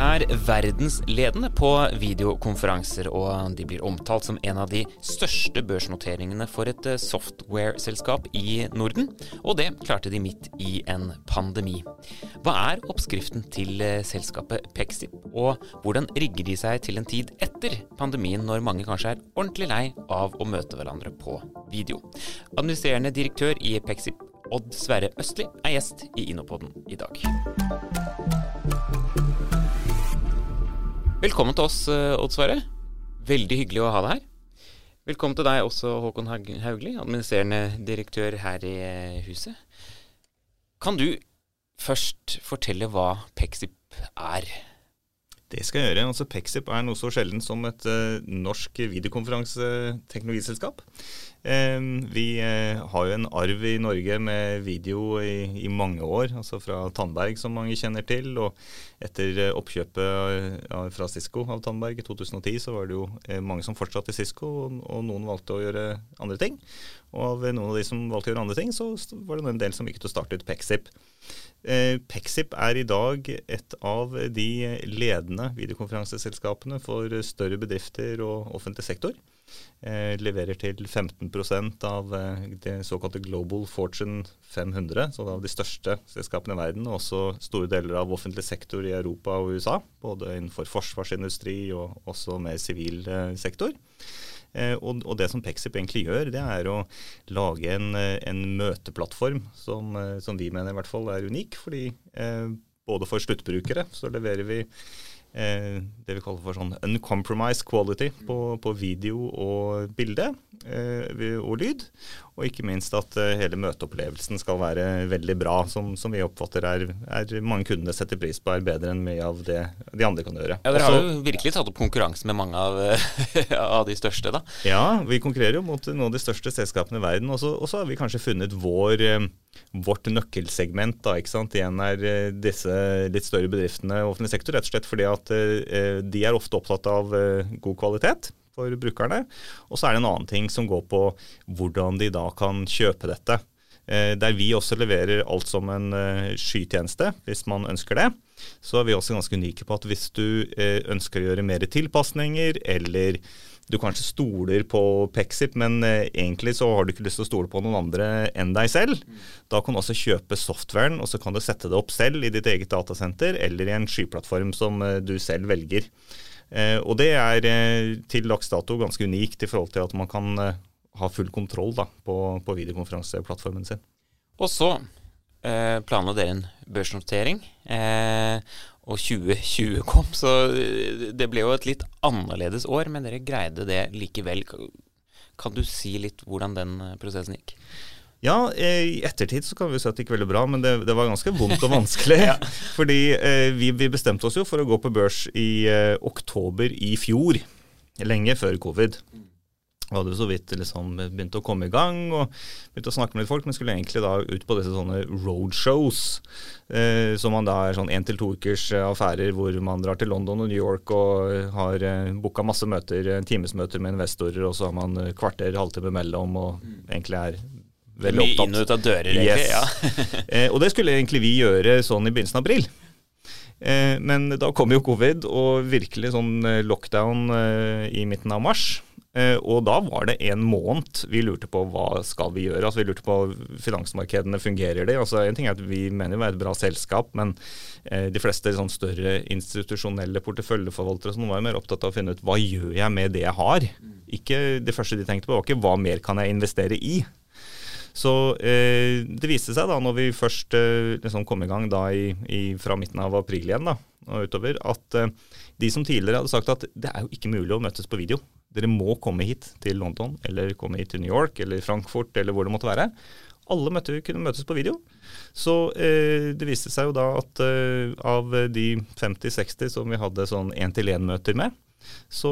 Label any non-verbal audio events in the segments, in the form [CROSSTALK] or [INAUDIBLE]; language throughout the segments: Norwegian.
Er verdensledende på videokonferanser, og de blir omtalt som en av de største børsnoteringene for et eh, software-selskap i Norden. Og det klarte de midt i en pandemi. Hva er oppskriften til eh, selskapet Pexip, og hvordan rigger de seg til en tid etter pandemien, når mange kanskje er ordentlig lei av å møte hverandre på video? Administrerende direktør i Pexip, Odd Sverre Østli, er gjest i Innopoden i dag. Velkommen til oss, eh, Odd Sverre. Veldig hyggelig å ha deg her. Velkommen til deg også, Håkon Haugli, administrerende direktør her i eh, huset. Kan du først fortelle hva Pexip er? Det skal jeg gjøre. Altså, Pexip er noe så sjelden som et uh, norsk videokonferanseteknologiselskap. Ehm, vi eh, har jo en arv i Norge med video i, i, mange år, altså fra Tandberg, som mange kjenner til. Og etter eh, oppkjøpet fra Cisco av Tandberg i 2010, så var det jo eh, mange som fortsatte i Cisco, og, noen valgte å gjøre andre ting. Og av noen av de som valgte å gjøre andre ting, så var det en del som gikk til å starte ut Pexip. Pexip er i dag et av de ledende videokonferanseselskapene for større bedrifter og offentlig sektor. Eh, leverer til 15 av eh, det såkalte Global Fortune 500, så av de største selskapene i verden, og også store deler av offentlig sektor i Europa og USA. Både innenfor forsvarsindustri og også med sivil eh, sektor. Eh, og, og, det som Pexip egentlig gjør, det er å lage en, eh, en møteplattform som, eh, som, vi mener i hvert fall er unik. fordi både for sluttbrukere så leverer vi eh, det vi kaller for sånn uncompromised quality på, på video og bilde eh, og lyd. Og ikke minst at eh, hele møteopplevelsen skal være veldig bra, som, som vi oppfatter er, er, mange kundene setter pris på er bedre enn mye av det de andre kan gjøre. Ja, Dere har jo virkelig tatt opp konkurranse med mange av, [LAUGHS] av, de største, da. Ja, vi konkurrerer jo mot noen av de største selskapene i verden. Og så har vi kanskje funnet vår eh, vårt nøkkelsegment da, ikke sant? igjen er eh, disse litt større bedriftene offentlig sektor, rett og slett fordi at eh, de er ofte opptatt av eh, god kvalitet for brukerne. Og så er det en annen ting som går på hvordan de da kan kjøpe dette. Der vi også leverer alt som en skytjeneste, hvis man ønsker det. Så er vi også ganske unike på at hvis du ønsker å gjøre mer tilpasninger, eller du kanskje stoler på Pexip, men eh, egentlig så har du ikke lyst til å stole på noen andre enn deg selv. Da kan du også kjøpe softwaren, og så kan du sette det opp selv i ditt eget datasenter eller i en skyplattform som eh, du selv velger. Eh, og det er til dags dato ganske unikt i forhold til at man kan ha full kontroll da, på, på videokonferanseplattformen sin. Og så eh, planla dere en børsnotering. Eh, og 2020 kom, så det ble jo et litt annerledes år, men dere greide det likevel. Kan du si litt hvordan den eh, prosessen gikk? Ja, eh, i ettertid så kan vi si at det gikk veldig bra, men det, det var ganske vondt og vanskelig. [LAUGHS] ja. Fordi eh, vi, vi, bestemte oss jo for å gå på børs i eh, oktober i fjor, lenge før covid. Mm. Vi hadde så vidt liksom begynt å komme i gang og begynte å snakke med litt folk, men skulle egentlig da ut på disse sånne roadshows. Eh, som man da er sånn én til to ukers eh, affærer hvor man drar til London og New York og har eh, booka masse møter, eh, timesmøter med investorer, og så har man eh, kvarter, halvtime mellom og mm. egentlig er veldig opptatt. Mye inn og ut av dører, egentlig. Yes. Ja. [LAUGHS] eh, og det skulle egentlig vi gjøre sånn i begynnelsen av april. men da kom jo covid og virkelig sånn lockdown i midten av mars. Eh, og da var det en måned vi lurte på hva skal vi gjøre. Altså Vi lurte på finansmarkedene, fungerer de? Altså En ting er at vi mener vi er et bra selskap, men eh, de fleste sånn større institusjonelle porteføljeforvaltere sånn, var mer opptatt av å finne ut hva gjør jeg med det jeg har. Ikke Det første de tenkte på var ikke hva mer kan jeg investere i. Så eh, det viste seg da når vi først eh, liksom kom i gang da i, i, fra midten av april igjen da, og utover, at eh, de som tidligere hadde sagt at det er jo ikke mulig å møtes på video. Dere må komme hit til London eller komme hit til New York eller Frankfurt eller hvor det måtte være. Alle møtte, kunne møtes på video. Så eh, det viste seg jo da at eh, av de 50-60 som vi hadde sånn én-til-én-møter med, så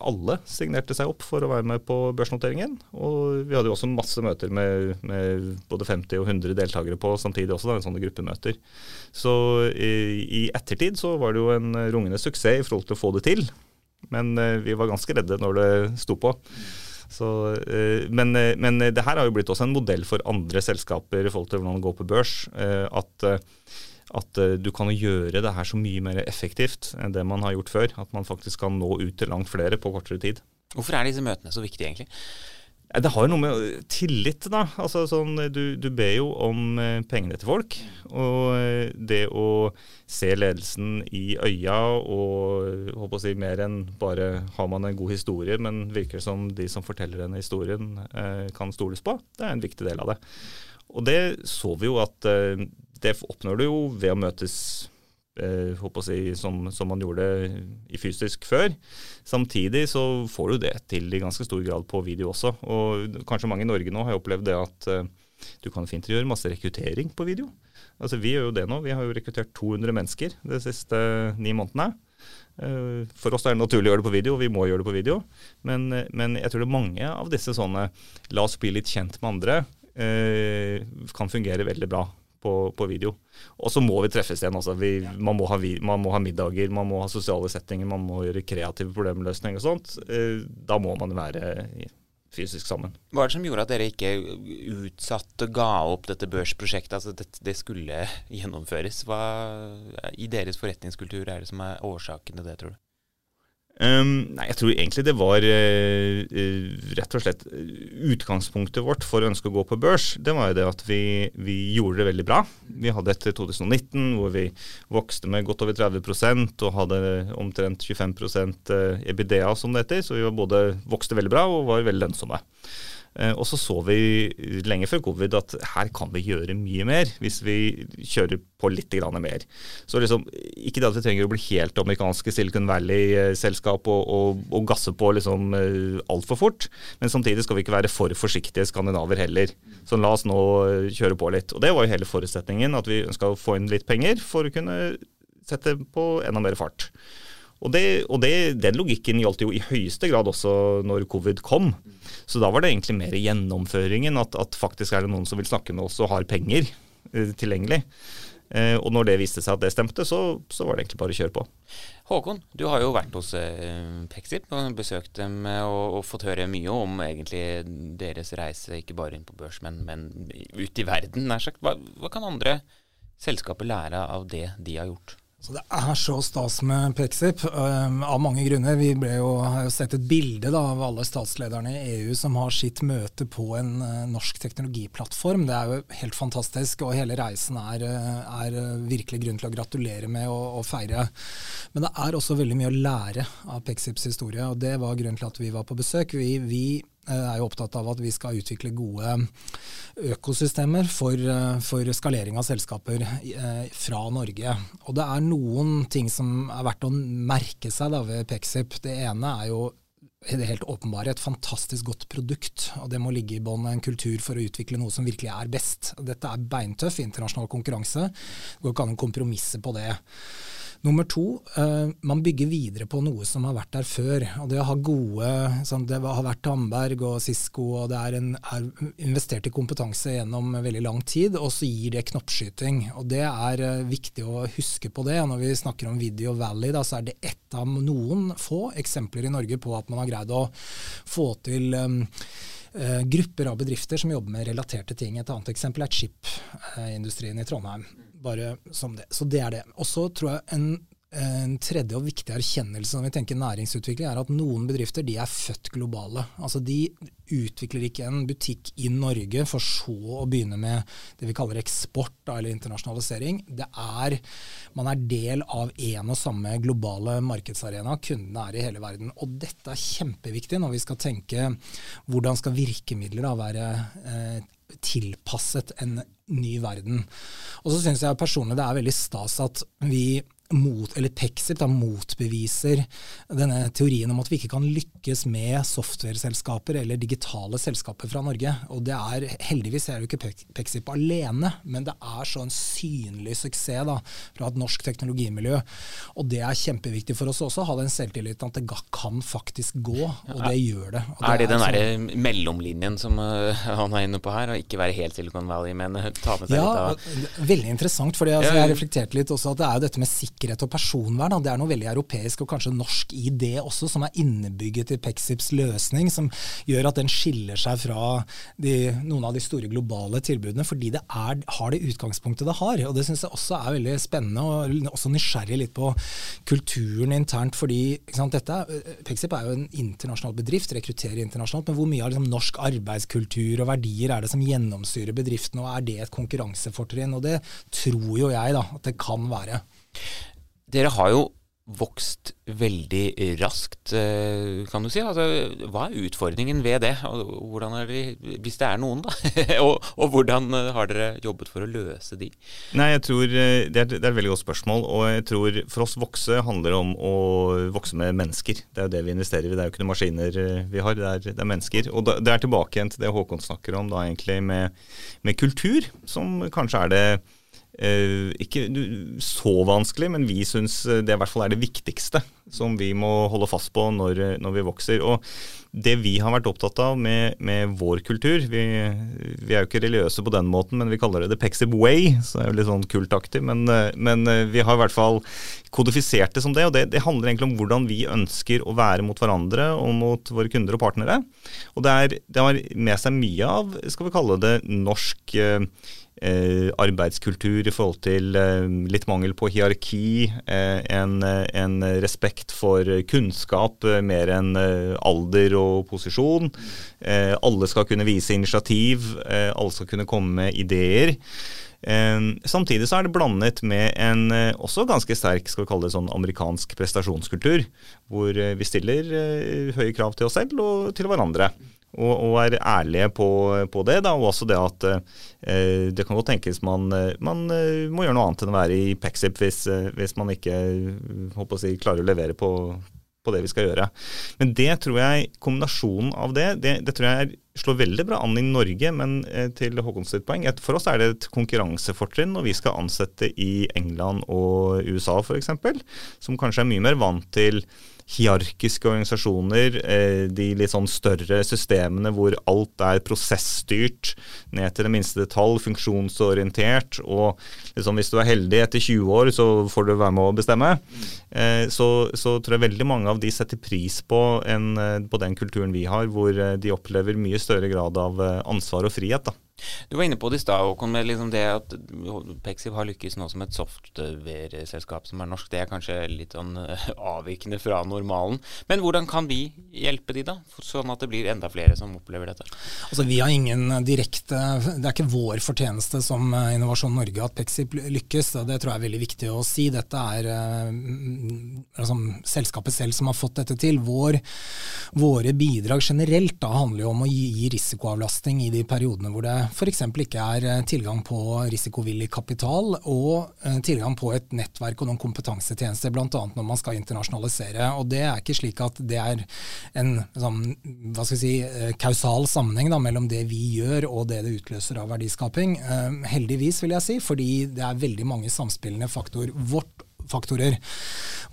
alle signerte seg opp for å være med på børsnoteringen. Og vi hadde jo også masse møter med, med både 50 og 100 deltakere på samtidig også, da, en sånne gruppemøter. Så i, i, ettertid så var det jo en rungende suksess i forhold til å få det til. Men uh, vi var ganske redde når det sto på. Så, uh, men, uh, men, det her har jo blitt også en modell for andre selskaper i forhold til hvordan det går på børs. at at du kan gjøre det her så mye mer effektivt enn det man har gjort før. At man faktisk kan nå ut til langt flere på kortere tid. Hvorfor er disse møtene så viktige, egentlig? Det har jo noe med tillit, da. Altså, sånn, du, du, ber jo om eh, pengene til folk. Og det å se ledelsen i øya og håper å si mer enn bare har man en god historie, men virker som de som forteller denne historien kan stoles på, det er en viktig del av det. Og det så vi jo at det oppnår du jo ved å møtes si, som, som, man gjorde i fysisk før. Samtidig så får du det til i ganske stor grad på video også. Og kanskje mange i Norge nå har opplevd det at eh, du kan fint gjøre masse rekruttering på video. Altså Vi gjør jo det nå. Vi har jo rekruttert 200 mennesker de siste ni månedene. Eh, for oss er det naturlig å gjøre det på video, vi må gjøre det på video. Men, men jeg tror det er mange av disse sånne la oss bli litt kjent med andre, eh, kan fungere veldig bra på, på video. Og så må vi treffes igjen. Altså. Vi, man, må ha, man, må ha, middager, man må ha sosiale settinger, man må gjøre kreative problemløsninger og sånt. Eh, da må man være fysisk sammen. Hva er det som gjorde at dere ikke utsatte, ga opp dette børsprosjektet? Altså det, det skulle gjennomføres. Hva i deres forretningskultur er det som er årsaken til det, tror du? Um, nei, Jeg tror egentlig det var uh, rett og slett utgangspunktet vårt for å ønske å gå på børs. Det var jo det at vi, vi, gjorde det veldig bra. Vi hadde et 2019 hvor vi vokste med godt over 30% og hadde omtrent 25% EBITDA, som det heter. Så vi både vokste veldig bra og var veldig lønnsomme. Eh, og så så vi lenge før covid at her kan vi gjøre mye mer hvis vi kjører på litt mer. Så liksom, Ikke det at vi trenger å bli helt amerikanske Silicon Valley-selskap og, og, og, gasse på liksom eh, altfor fort, men samtidig skal vi ikke være for forsiktige skandinaver heller. Så la oss nå kjøre på litt. Og Det var jo hele forutsetningen, at vi ønska å få inn litt penger for å kunne sette på enda mer fart. Og, det, og det, den logikken gjaldt jo i høyeste grad også når covid kom. Så da var det egentlig mer gjennomføringen, at, at faktisk er det noen som vil snakke med oss og har penger eh, tilgjengelig. Eh, og når det viste seg at det stemte, så, så, var det egentlig bare å kjøre på. Håkon, du har jo vært hos eh, Pexip og besøkt dem eh, og, og, fått høre mye om egentlig deres reise, ikke bare inn på børs, men, men ut i verden, nær sagt. Hva, hva kan andre selskaper lære av det de har gjort? Så Det er så stas med Pexip, um, av mange grunner. Vi jo, har jo sett et bilde da, av alle statslederne i EU som har sitt møte på en uh, norsk teknologiplattform. Det er jo helt fantastisk, og hele reisen er, uh, er uh, virkelig grunn til å gratulere med og, og, feire. Men det er også veldig mye å lære av Pexips historie, og det var grunnen til at vi var på besøk. Vi, vi Eh, er jo opptatt av at vi skal utvikle gode økosystemer for, eh, for skalering av selskaper eh, fra Norge. Og det er noen ting som er verdt å merke seg da, ved Pexip. Det ene er jo det helt åpenbare et fantastisk godt produkt. og Det må ligge i bånn en kultur for å utvikle noe som virkelig er best. Dette er beintøff internasjonal konkurranse. Det går ikke an å kompromisse på det. Nummer to, uh, man bygger videre på noe som har vært der før. og Det å ha gode sånn, Det har vært Tandberg og Cisco, og det er, en, er, investert i kompetanse gjennom veldig lang tid, og så gir det knoppskyting. og Det er uh, viktig å huske på det. Når vi snakker om Video Valley, da, så er det ett av noen få eksempler i Norge på at man har greid å få til um, uh, grupper av bedrifter som jobber med relaterte ting. Et annet eksempel er chip-industrien i Trondheim bare som det. Så det er det. Og så tror jeg en, en, tredje og viktig erkjennelse når vi tenker næringsutvikling, er at noen bedrifter de er født globale. Altså De utvikler ikke en butikk i Norge for så å begynne med det vi kaller eksport da, eller internasjonalisering. Det er, Man er del av én og samme globale markedsarena. Kundene er i hele verden. Og dette er kjempeviktig når vi skal tenke hvordan skal virkemidler da være eh, tilpasset en ny verden. Og så syns jeg personlig det er veldig stas at vi mot, eller Pexip da, motbeviser denne teorien om at vi ikke kan lykkes med software-selskaper eller digitale selskaper fra Norge. Og det er, Heldigvis er det jo ikke Pexip alene, men det er så en synlig suksess da, fra et norsk teknologimiljø. Og det er kjempeviktig for oss også å ha den selvtilliten at det kan faktisk gå, og det gjør det. det er det den derre sånn, mellomlinjen som uh, [LAUGHS] han er inne på her, og ikke være helt Silicon Valley, men ta med seg ja, litt av Veldig interessant, for altså, ja. jeg reflekterte litt også at det er jo dette med sikkerhet sikkerhet og personvern. Det er noe veldig europeisk og kanskje norsk i det også, som er innebygget i Pexips løsning, som gjør at den skiller seg fra de, noen av de store globale tilbudene, fordi det er, har det utgangspunktet det har. Og Det syns jeg også er veldig spennende, og også nysgjerrig litt på kulturen internt. fordi dette, Pexip er jo en internasjonal bedrift, rekrutterer internasjonalt, men hvor mye av liksom, norsk arbeidskultur og verdier er det som gjennomsyrer bedriftene, og er det et konkurransefortrinn? Og det tror jo jeg da, at det kan være. Dere har jo vokst veldig raskt, eh, kan du si. Altså, hva er utfordringen ved det? Det, hvis det er noen, da? [LAUGHS] og, og, hvordan eh, har dere jobbet for å løse de? Nei, jeg tror eh, det er, det er, et veldig godt spørsmål. Og jeg tror for oss vokse handler om å vokse med mennesker. Det er jo det vi investerer i. Det er jo ikke noen maskiner vi har, det er, det er mennesker. Og det er tilbake igjen til det Håkon snakker om, da egentlig med, med kultur, som kanskje er det ikke så vanskelig, men vi syns det i hvert fall er det viktigste som vi må holde fast på når, når vi vokser. Og det vi har vært opptatt av med, med vår kultur vi, vi, er jo ikke religiøse på den måten, men vi kaller det The Pexib Way, så det er jo litt sånn kultaktig. Men, men, vi har i hvert fall kodifisert det som det, og det, det, handler egentlig om hvordan vi ønsker å være mot hverandre og mot våre kunder og partnere. Og det, er, det har med seg mye av, skal vi kalle det, norsk eh, Eh, arbeidskultur i forhold til eh, litt mangel på hierarki, eh, en, en, respekt for kunnskap mer enn alder og posisjon. alle skal kunne vise initiativ, alle skal kunne komme med ideer. Samtidig så er det blandet med en også ganske sterk skal vi kalle det sånn amerikansk prestasjonskultur, hvor vi stiller høye krav til oss selv og til hverandre og, og er ærlige på, på, det. Da, og også det at eh, det kan godt tenkes man, man eh, må gjøre noe annet enn å være i Pexip hvis, eh, hvis man ikke å si, klarer å levere på, på, det vi skal gjøre. Men det tror jeg, kombinasjonen av det, det, det tror jeg slår veldig bra an i Norge, men eh, til Håkons sitt poeng, for oss er det et konkurransefortrinn når vi skal ansette i England og USA f.eks., som kanskje er mye mer vant til hierarkiske organisasjoner, eh, de litt sånn større systemene hvor alt er prosessstyrt ned til det minste detalj, funksjonsorientert. Og liksom, hvis du er heldig etter 20 år, så får du være med å bestemme. Eh, så, så tror jeg veldig mange av de setter pris på, en, eh, på den kulturen vi har, hvor de opplever mye større grad av ansvar og frihet. da. Du var inne på det i stad, Håkon, med liksom det at Pexip har lykkes nå som et software-selskap som er norsk. Det er kanskje litt sånn eh, avvikende fra normalen. Men hvordan kan vi hjelpe de da, sånn at det blir enda flere som opplever dette? Altså Vi har ingen direkte Det er ikke vår fortjeneste som eh, Innovasjon Norge at Pexip lykkes. og Det tror jeg er veldig viktig å si. Dette er altså, selskapet selv som har fått dette til. Vår, våre bidrag generelt da handler jo om å gi risikoavlastning i de periodene hvor det f.eks. ikke er eh, tilgang på risikovillig kapital og eh, tilgang på et nettverk og noen kompetansetjenester, bl.a. når man skal internasjonalisere. Og Det er ikke slik at det er en sånn, si, eh, kausal sammenheng da, mellom det vi gjør og det det utløser av verdiskaping. Heldigvis, vil jeg si, fordi det er veldig mange samspillende faktorer. Vårt faktorer.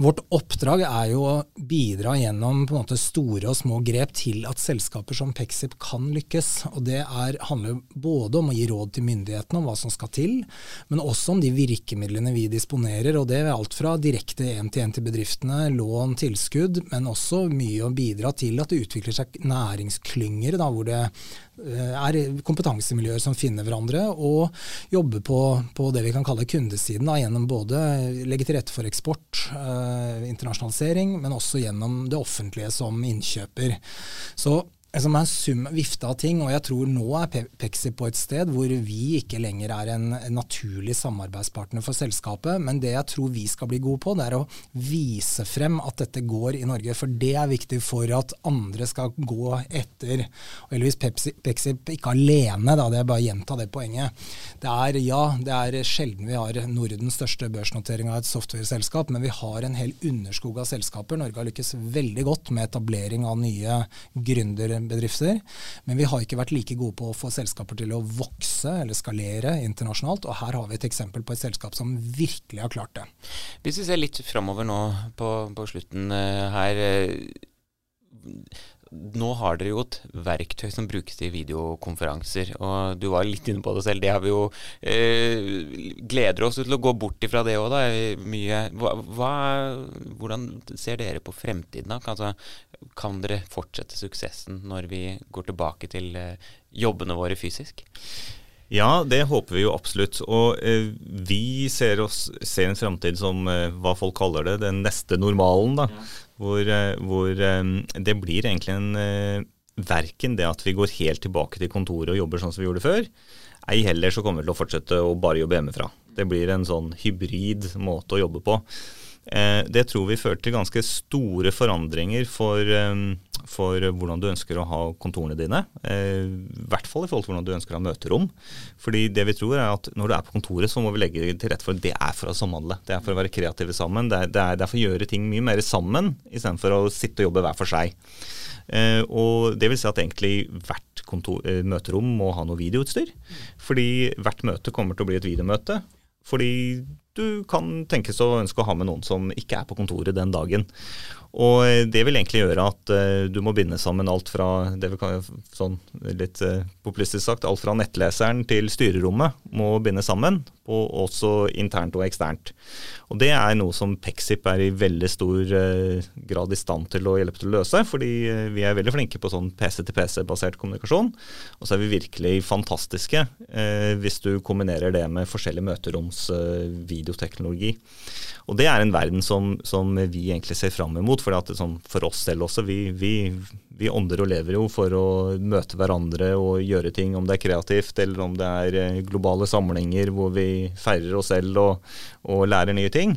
Vårt oppdrag er jo å bidra gjennom på en måte store og små grep til at selskaper som Pexip kan lykkes. Og Det er, handler både om å gi råd til myndighetene om hva som skal til, men også om de virkemidlene vi disponerer. og Det er alt fra direkte én-til-én til bedriftene, lån, tilskudd, men også mye å bidra til at det utvikler seg næringsklynger hvor det Eh, er kompetansemiljøer som finner hverandre, og jobber på, på det vi kan kalle kundesiden, da, gjennom både legge til rette for eksport, eh, internasjonalisering, men også gjennom det offentlige som innkjøper. Så er en sum vifte av ting. Og jeg tror nå er Pexi på et sted hvor vi ikke lenger er en, en, naturlig samarbeidspartner for selskapet. Men det jeg tror vi skal bli gode på, det er å vise frem at dette går i Norge. For det er viktig for at andre skal gå etter. Og heldigvis Pepsi, Pexi ikke alene, da, det er bare å gjenta det poenget. Det er ja, det er sjelden vi har Nordens største børsnotering av et software-selskap, men vi har en hel underskog av selskaper. Norge har lykkes veldig godt med etablering av nye gründere bedrifter. Men vi har ikke vært like gode på å få selskaper til å vokse eller skalere internasjonalt. Og her har vi et eksempel på et selskap som virkelig har klart det. Hvis vi ser litt framover nå på, på slutten uh, her. Uh, nå har dere jo et verktøy som brukes til videokonferanser. Og du var litt inne på det selv. Det har vi jo eh, Gleder oss til å gå bort ifra det òg, da. Mye Hvordan ser dere på fremtiden, da? Altså, kan dere fortsette suksessen når vi går tilbake til eh, jobbene våre fysisk? Ja, det håper vi jo absolutt. Og eh, vi ser, oss, ser en framtid som eh, hva folk kaller det, den neste normalen. da. Ja hvor, eh, hvor eh, det blir egentlig en eh, Verken det at vi går helt tilbake til kontoret og jobber sånn som vi gjorde før, ei heller så kommer vi til å fortsette å bare jobbe hjemmefra. Det blir en sånn hybrid måte å jobbe på. Det tror vi fører til ganske store forandringer for, for hvordan du ønsker å ha kontorene dine. I hvert fall i forhold til hvordan du ønsker å ha møterom. Fordi det vi tror er at når du er på kontoret, så må vi legge til rette for at det er for å samhandle. Det er for å være kreative sammen. Det er, det er, det er for å gjøre ting mye mer sammen istedenfor å sitte og jobbe hver for seg. Uh, og det vil si at egentlig hvert kontor, uh, møterom må ha noe videoutstyr. Fordi hvert møte kommer til å bli et videomøte. Fordi du kan tenkes å ønske å ha med noen som ikke er på kontoret den dagen. Og eh, det vil egentlig gjøre at uh, du må binde sammen alt fra det vi kan, sånn litt uh, populistisk sagt, alt fra nettleseren til styrerommet må binde sammen, og også internt og eksternt. Og Det er noe som Pexip er i veldig stor uh, grad i stand til å hjelpe til å løse, fordi vi er veldig flinke på sånn PC-til-PC-basert kommunikasjon. Og så er vi virkelig fantastiske hvis du kombinerer det med forskjellige møteroms videoteknologi. Og det er en verden som, som vi egentlig ser fram imot for, sånn, for oss selv også. Vi, vi, vi, ånder og lever jo for å møte hverandre og gjøre ting, om det er kreativt eller om det er eh, globale samlinger hvor vi feirer oss selv og, og lærer nye ting.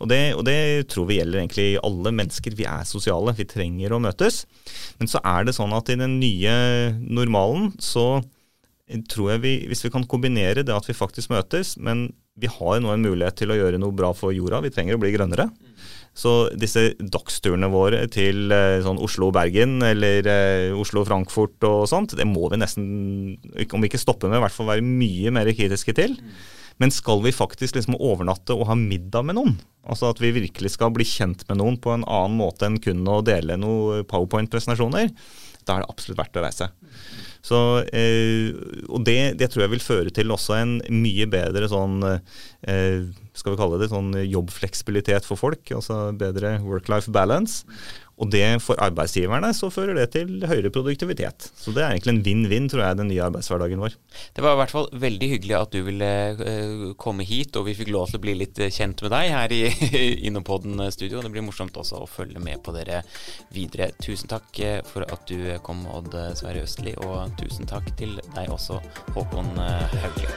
Og det, og det, tror vi gjelder egentlig alle mennesker. Vi er sosiale, vi trenger å møtes. Men så er det sånn at i den nye normalen så tror jeg vi, hvis vi kan kombinere det at vi faktisk møtes, men vi har nå en mulighet til å gjøre noe bra for jorda, vi trenger å bli grønnere. Så disse dagsturene våre til eh, sånn Oslo-Bergen eller eh, Oslo-Frankfurt og sånt, det må vi nesten, om ikke stoppe med, i hvert fall være mye mer kritiske til. Men skal vi faktisk liksom overnatte og ha middag med noen, altså at vi virkelig skal bli kjent med noen på en annen måte enn kun å dele noen powerpoint-presentasjoner, da er det absolutt verdt å reise. Så, eh, og det, det, tror jeg vil føre til også en mye bedre sånn eh, skal vi kalle det sånn jobbfleksibilitet for folk, altså bedre work-life balance. Og det for arbeidsgiverne så fører det til høyere produktivitet. Så det er egentlig en vinn-vinn, tror jeg, den nye arbeidshverdagen vår. Det var i hvert fall veldig hyggelig at du ville uh, komme hit, og vi fikk lov til å bli litt eh, kjent med deg her i [LAUGHS] Innopoden studio. Det blir morsomt også å følge med på dere videre. Tusen takk eh, for at du kom, Odd Sverre Østli, og tusen takk til deg også, Håkon Haugli.